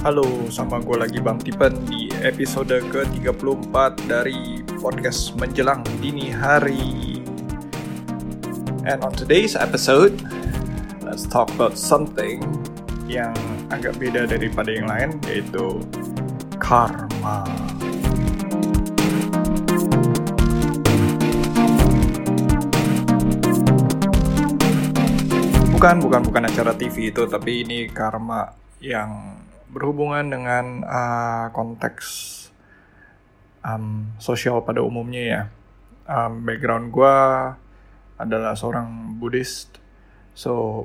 Halo, sama gue lagi Bang Tipen di episode ke-34 dari podcast Menjelang Dini Hari. And on today's episode, let's talk about something yang agak beda daripada yang lain, yaitu karma. Bukan, bukan, bukan acara TV itu, tapi ini karma yang berhubungan dengan uh, konteks um, sosial pada umumnya ya. Um, background gue adalah seorang Buddhist, so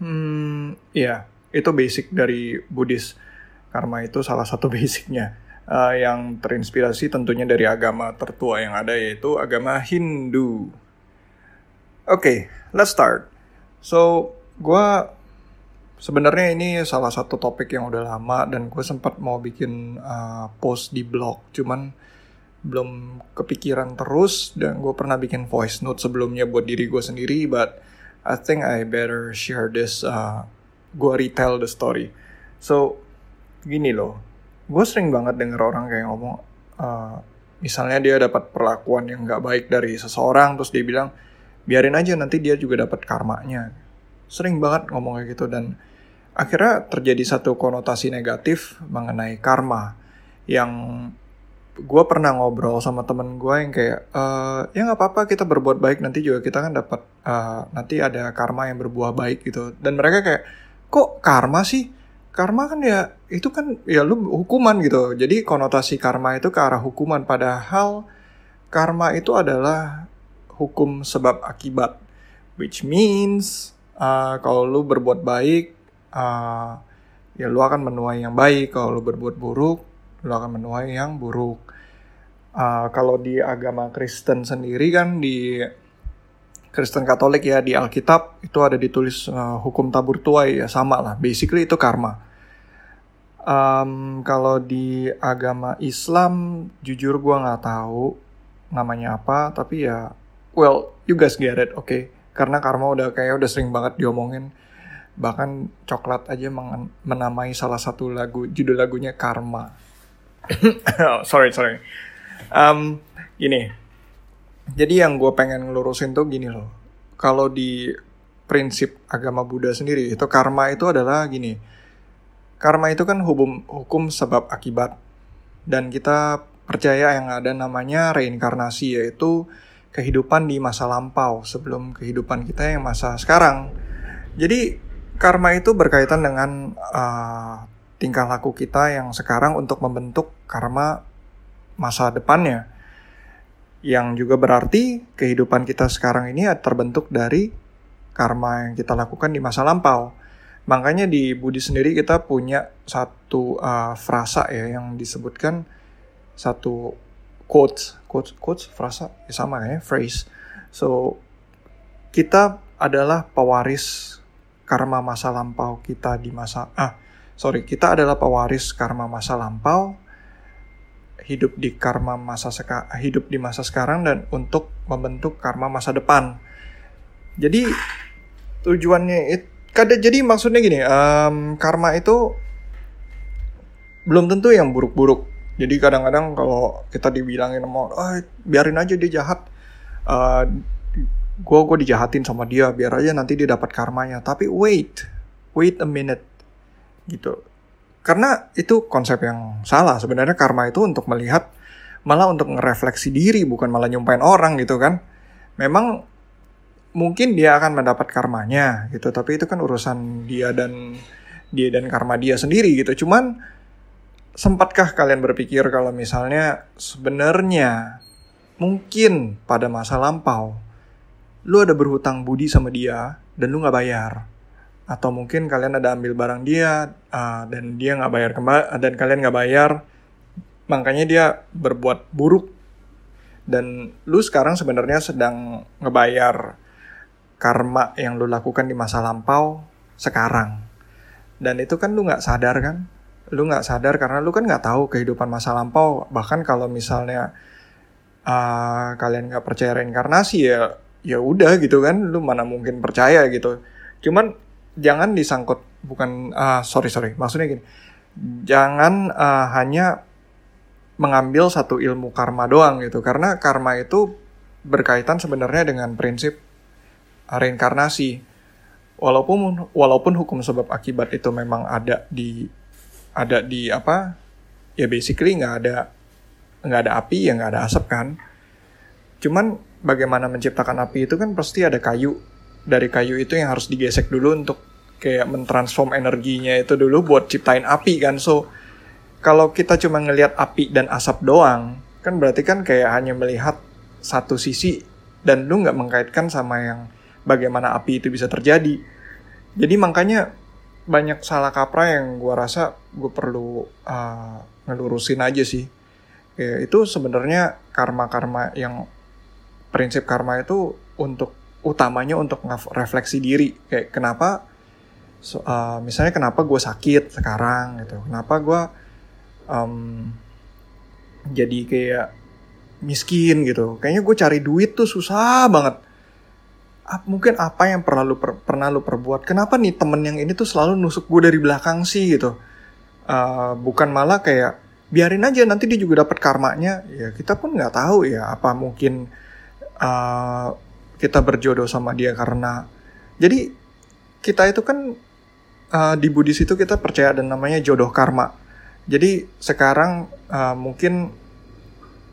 hmm, ya yeah, itu basic dari Buddhis. Karma itu salah satu basicnya uh, yang terinspirasi tentunya dari agama tertua yang ada yaitu agama Hindu. Oke, okay, let's start. So, gue Sebenarnya ini salah satu topik yang udah lama dan gue sempat mau bikin uh, post di blog, cuman belum kepikiran terus dan gue pernah bikin voice note sebelumnya buat diri gue sendiri, but I think I better share this. Uh, gue retell the story. So gini loh, gue sering banget denger orang kayak ngomong, uh, misalnya dia dapat perlakuan yang gak baik dari seseorang, terus dia bilang biarin aja nanti dia juga dapat karmanya. Sering banget ngomong kayak gitu dan akhirnya terjadi satu konotasi negatif mengenai karma yang gue pernah ngobrol sama temen gue yang kayak e, ya nggak apa-apa kita berbuat baik nanti juga kita kan dapat uh, nanti ada karma yang berbuah baik gitu. Dan mereka kayak kok karma sih? Karma kan ya itu kan ya lu hukuman gitu. Jadi konotasi karma itu ke arah hukuman. Padahal karma itu adalah hukum sebab akibat which means uh, kalau lu berbuat baik uh, ya lu akan menuai yang baik. Kalau lu berbuat buruk lu akan menuai yang buruk. Uh, kalau di agama Kristen sendiri kan di Kristen Katolik ya di Alkitab itu ada ditulis uh, hukum tabur tuai. Ya sama lah. Basically itu karma. Um, kalau di agama Islam jujur gue nggak tahu namanya apa tapi ya well you guys get it oke okay? karena karma udah kayak udah sering banget diomongin bahkan coklat aja menamai salah satu lagu judul lagunya Karma. oh, sorry sorry. Um, gini, jadi yang gue pengen ngelurusin tuh gini loh. Kalau di prinsip agama Buddha sendiri itu karma itu adalah gini. Karma itu kan hukum hukum sebab akibat dan kita percaya yang ada namanya reinkarnasi yaitu kehidupan di masa lampau sebelum kehidupan kita yang masa sekarang. Jadi karma itu berkaitan dengan uh, tingkah laku kita yang sekarang untuk membentuk karma masa depannya. Yang juga berarti kehidupan kita sekarang ini terbentuk dari karma yang kita lakukan di masa lampau. Makanya di Budi sendiri kita punya satu uh, frasa ya yang disebutkan satu quotes, quotes, quotes, frasa ya sama ya, phrase. So kita adalah pewaris karma masa lampau kita di masa ah sorry kita adalah pewaris karma masa lampau hidup di karma masa seka, hidup di masa sekarang dan untuk membentuk karma masa depan. Jadi tujuannya itu jadi maksudnya gini um, karma itu belum tentu yang buruk-buruk. Jadi kadang-kadang kalau kita dibilangin mau oh, biarin aja dia jahat uh, gue gue dijahatin sama dia biar aja nanti dia dapat karmanya. Tapi wait wait a minute. Gitu. Karena itu konsep yang salah. Sebenarnya karma itu untuk melihat malah untuk ngerefleksi diri bukan malah nyumpain orang gitu kan. Memang mungkin dia akan mendapat karmanya gitu. Tapi itu kan urusan dia dan dia dan karma dia sendiri gitu. Cuman sempatkah kalian berpikir kalau misalnya sebenarnya mungkin pada masa lampau lu ada berhutang budi sama dia dan lu nggak bayar. Atau mungkin kalian ada ambil barang dia uh, dan dia nggak bayar kembali dan kalian nggak bayar makanya dia berbuat buruk. Dan lu sekarang sebenarnya sedang ngebayar karma yang lu lakukan di masa lampau sekarang. Dan itu kan lu nggak sadar kan? Lu nggak sadar karena lu kan nggak tahu kehidupan masa lampau. Bahkan kalau misalnya uh, kalian nggak percaya reinkarnasi ya ya udah gitu kan lu mana mungkin percaya gitu. Cuman jangan disangkut bukan uh, sorry sorry. Maksudnya gini jangan uh, hanya mengambil satu ilmu karma doang gitu. Karena karma itu berkaitan sebenarnya dengan prinsip reinkarnasi. Walaupun walaupun hukum sebab akibat itu memang ada di ada di apa ya basically nggak ada nggak ada api ya nggak ada asap kan. Cuman bagaimana menciptakan api itu kan pasti ada kayu. Dari kayu itu yang harus digesek dulu untuk kayak mentransform energinya itu dulu buat ciptain api kan. So kalau kita cuma ngelihat api dan asap doang kan berarti kan kayak hanya melihat satu sisi dan lu nggak mengkaitkan sama yang bagaimana api itu bisa terjadi. Jadi makanya banyak salah kaprah yang gue rasa gue perlu uh, ngelurusin aja sih. Ya, itu sebenarnya karma-karma yang prinsip karma itu untuk utamanya untuk refleksi diri. Kayak kenapa so, uh, misalnya kenapa gue sakit sekarang gitu. Kenapa gue um, jadi kayak miskin gitu. Kayaknya gue cari duit tuh susah banget. Mungkin apa yang pernah lu per, pernah lu perbuat? Kenapa nih temen yang ini tuh selalu nusuk gue dari belakang sih gitu? Uh, bukan malah kayak biarin aja nanti dia juga dapat karmanya. Ya kita pun nggak tahu ya apa mungkin uh, kita berjodoh sama dia karena jadi kita itu kan uh, di Buddhis itu kita percaya ada namanya jodoh karma. Jadi sekarang uh, mungkin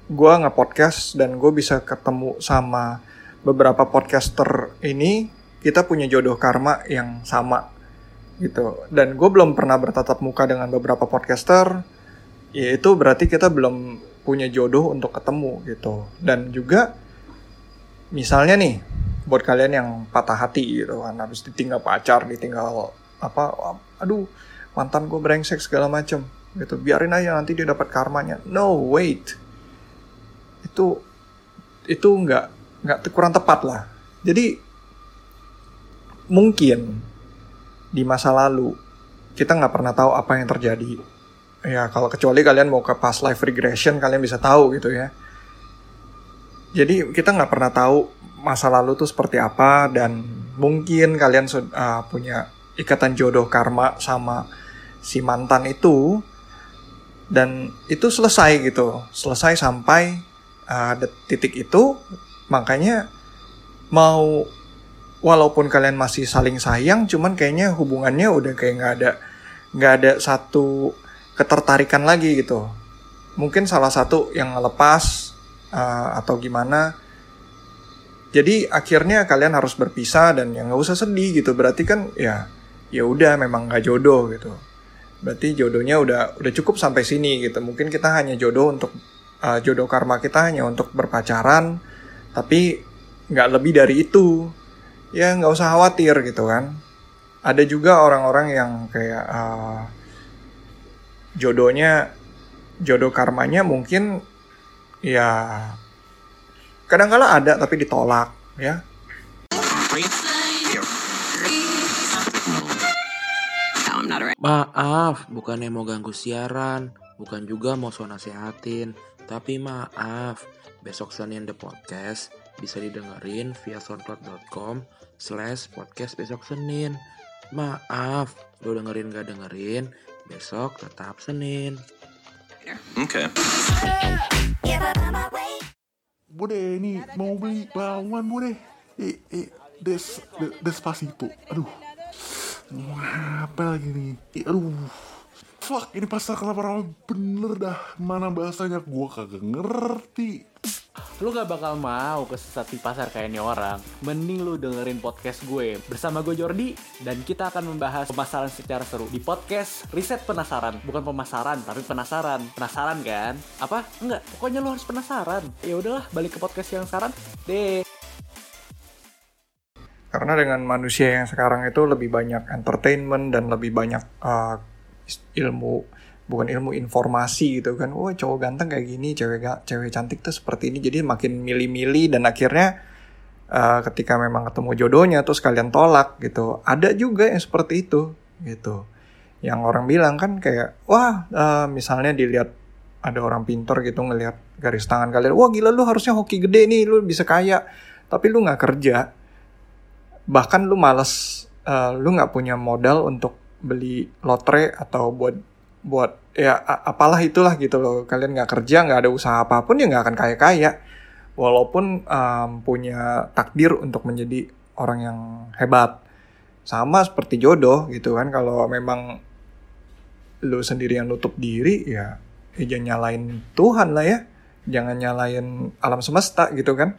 gue nge-podcast dan gue bisa ketemu sama beberapa podcaster ini kita punya jodoh karma yang sama gitu. Dan gue belum pernah bertatap muka dengan beberapa podcaster ya itu berarti kita belum punya jodoh untuk ketemu gitu. Dan juga misalnya nih buat kalian yang patah hati gitu kan habis ditinggal pacar ditinggal apa aduh mantan gue brengsek segala macem gitu biarin aja nanti dia dapat karmanya no wait itu itu nggak nggak kurang tepat lah. Jadi mungkin di masa lalu kita nggak pernah tahu apa yang terjadi. Ya kalau kecuali kalian mau ke past life regression kalian bisa tahu gitu ya. Jadi kita nggak pernah tahu masa lalu tuh seperti apa dan mungkin kalian uh, punya ikatan jodoh karma sama si mantan itu dan itu selesai gitu selesai sampai uh, titik itu Makanya mau walaupun kalian masih saling sayang, cuman kayaknya hubungannya udah kayak nggak ada nggak ada satu ketertarikan lagi gitu. Mungkin salah satu yang lepas uh, atau gimana. Jadi akhirnya kalian harus berpisah dan ya nggak usah sedih gitu. Berarti kan ya ya udah memang nggak jodoh gitu. Berarti jodohnya udah udah cukup sampai sini gitu. Mungkin kita hanya jodoh untuk uh, jodoh karma kita hanya untuk berpacaran tapi nggak lebih dari itu ya nggak usah khawatir gitu kan ada juga orang-orang yang kayak uh, jodohnya jodoh karmanya mungkin ya kadang-kala ada tapi ditolak ya Maaf, bukannya mau ganggu siaran, bukan juga mau so nasehatin, tapi maaf, besok Senin The Podcast bisa didengerin via soundcloud.com slash podcast besok Senin. Maaf, lo dengerin gak dengerin, besok tetap Senin. Okay. Bude, ini mau beli bawang bude. Eh, eh, des, des, despacito. Aduh. Apa lagi nih? Eh, aduh. Fuck, ini pasar kelapa ramai bener dah. Mana bahasanya? Gua kagak ngerti lu gak bakal mau kesesat di pasar kayak ini orang. Mending lu dengerin podcast gue bersama gue Jordi dan kita akan membahas pemasaran secara seru di podcast Riset Penasaran. Bukan pemasaran, tapi penasaran. Penasaran kan? Apa? Enggak, pokoknya lu harus penasaran. Ya udahlah, balik ke podcast yang sekarang. Deh. Karena dengan manusia yang sekarang itu lebih banyak entertainment dan lebih banyak uh, ilmu bukan ilmu informasi gitu kan. Wah cowok ganteng kayak gini cewek cewek cantik tuh seperti ini. Jadi makin milih-milih dan akhirnya uh, ketika memang ketemu jodohnya terus kalian tolak gitu. Ada juga yang seperti itu gitu. Yang orang bilang kan kayak wah uh, misalnya dilihat ada orang pintar gitu ngelihat garis tangan kalian wah gila lu harusnya hoki gede nih lu bisa kaya. Tapi lu nggak kerja bahkan lu males uh, lu nggak punya modal untuk beli lotre atau buat buat ya apalah itulah gitu loh. Kalian nggak kerja nggak ada usaha apa pun ya nggak akan kaya kaya walaupun um, punya takdir untuk menjadi orang yang hebat. Sama seperti jodoh gitu kan. Kalau memang lu sendiri yang nutup diri ya, ya jangan nyalain Tuhan lah ya. Jangan nyalain alam semesta gitu kan.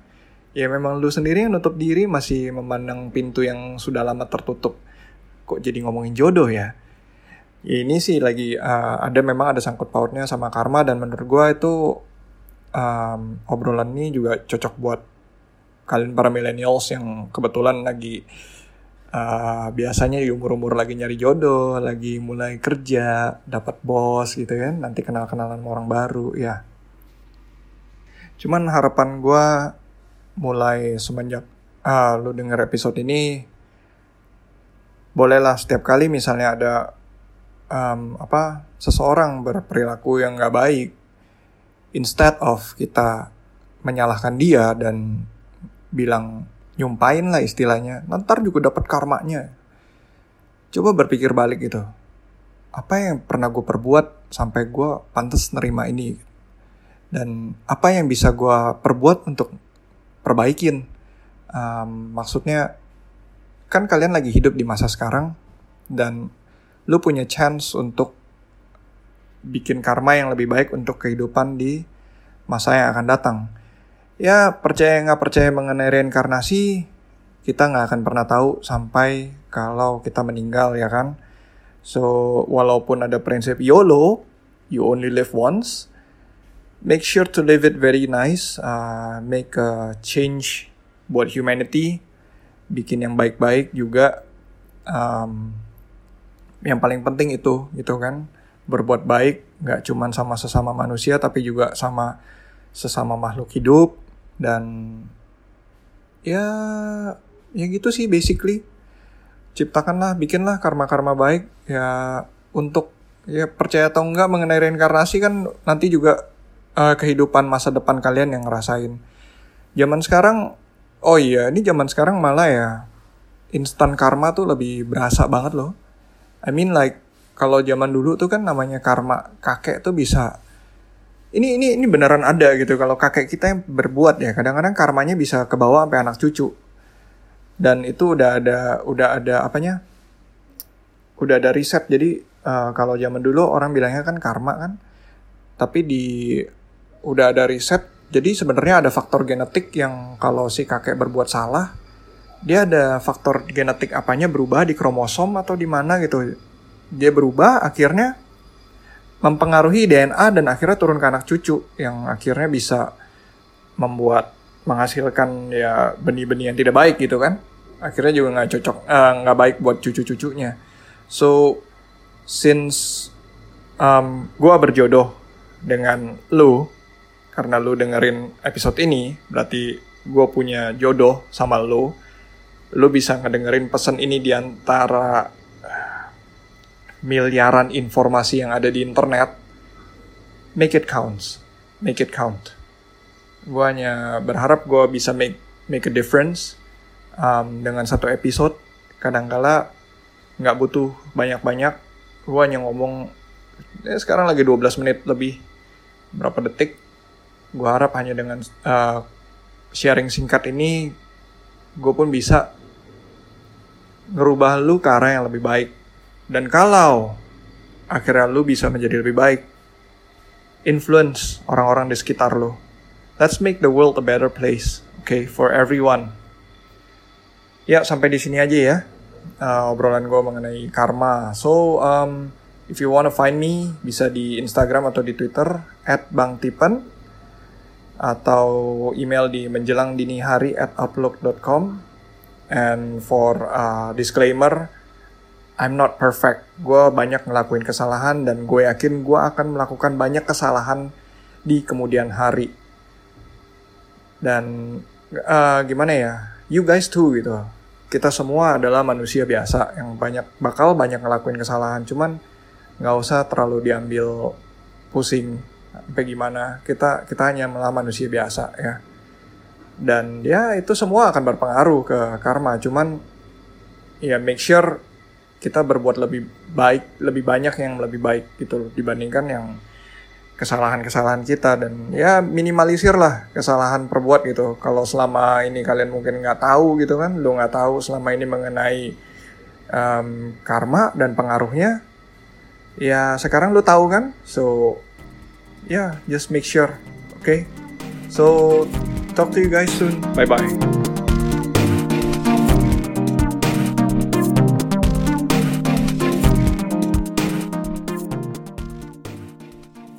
Ya memang lu sendiri yang nutup diri masih memandang pintu yang sudah lama tertutup. Kok jadi ngomongin jodoh ya ini sih lagi uh, ada memang ada sangkut pautnya sama karma dan menurut gue itu um, obrolan ini juga cocok buat kalian para millennials yang kebetulan lagi uh, biasanya di umur-umur lagi nyari jodoh, lagi mulai kerja, dapat bos gitu kan, nanti kenal-kenalan orang baru ya. Cuman harapan gue mulai semenjak uh, lu denger episode ini, bolehlah setiap kali misalnya ada um, apa seseorang berperilaku yang nggak baik instead of kita menyalahkan dia dan bilang nyumpain lah istilahnya ntar juga dapat karmanya. Coba berpikir balik gitu. Apa yang pernah gue perbuat sampai gue pantas nerima ini? Dan apa yang bisa gue perbuat untuk perbaikin? Um, maksudnya kan kalian lagi hidup di masa sekarang dan lu punya chance untuk bikin karma yang lebih baik untuk kehidupan di masa yang akan datang. Ya percaya nggak percaya mengenai reinkarnasi, kita nggak akan pernah tahu sampai kalau kita meninggal ya kan. So walaupun ada prinsip YOLO, you only live once, make sure to live it very nice, uh, make a change buat humanity, bikin yang baik-baik juga. Um, yang paling penting itu gitu kan. Berbuat baik nggak cuma sama sesama manusia tapi juga sama sesama makhluk hidup. Dan ya ya gitu sih basically. Ciptakanlah bikinlah karma-karma baik. Ya untuk ya percaya atau enggak mengenai reinkarnasi kan nanti juga uh, kehidupan masa depan kalian yang ngerasain. Zaman sekarang oh iya ini zaman sekarang malah ya instan karma tuh lebih berasa banget loh I mean like kalau zaman dulu tuh kan namanya karma kakek tuh bisa ini ini ini beneran ada gitu. Kalau kakek kita yang berbuat ya kadang-kadang karmanya bisa ke bawah sampai anak cucu. Dan itu udah ada udah ada apanya? Udah ada riset. Jadi uh, kalau zaman dulu orang bilangnya kan karma kan tapi di udah ada riset jadi sebenarnya ada faktor genetik yang kalau si kakek berbuat salah dia ada faktor genetik apanya berubah di kromosom atau di mana gitu. Dia berubah akhirnya mempengaruhi DNA dan akhirnya turun ke anak cucu yang akhirnya bisa membuat menghasilkan ya benih-benih yang tidak baik gitu kan. Akhirnya juga nggak cocok eh, nggak uh, baik buat cucu-cucunya. So since um, gue berjodoh dengan lu karena lu dengerin episode ini berarti gue punya jodoh sama lu lu bisa ngedengerin pesan ini di antara eh, miliaran informasi yang ada di internet, make it counts, make it count. Gue hanya berharap gue bisa make make a difference um, dengan satu episode. Kadangkala nggak butuh banyak-banyak. Gue hanya ngomong, ya sekarang lagi 12 menit lebih, berapa detik. Gue harap hanya dengan uh, sharing singkat ini, gue pun bisa ngerubah lu ke arah yang lebih baik. Dan kalau akhirnya lu bisa menjadi lebih baik, influence orang-orang di sekitar lu. Let's make the world a better place, okay, for everyone. Ya, sampai di sini aja ya uh, obrolan gue mengenai karma. So, um, if you wanna find me, bisa di Instagram atau di Twitter at Bang Tipen atau email di menjelang dini hari at outlook.com And for uh, disclaimer, I'm not perfect. Gue banyak ngelakuin kesalahan dan gue yakin gue akan melakukan banyak kesalahan di kemudian hari. Dan uh, gimana ya, you guys too gitu. Kita semua adalah manusia biasa yang banyak bakal banyak ngelakuin kesalahan. Cuman nggak usah terlalu diambil pusing sampai gimana. Kita kita hanya malah manusia biasa ya dan ya itu semua akan berpengaruh ke karma. Cuman ya make sure kita berbuat lebih baik lebih banyak yang lebih baik gitu loh dibandingkan yang kesalahan-kesalahan kita. Dan ya minimalisir lah kesalahan perbuat gitu. Kalau selama ini kalian mungkin nggak tahu gitu kan lo nggak tahu selama ini mengenai um, karma dan pengaruhnya ya sekarang lo tahu kan? So ya yeah, just make sure oke okay? so talk to you guys soon. Bye bye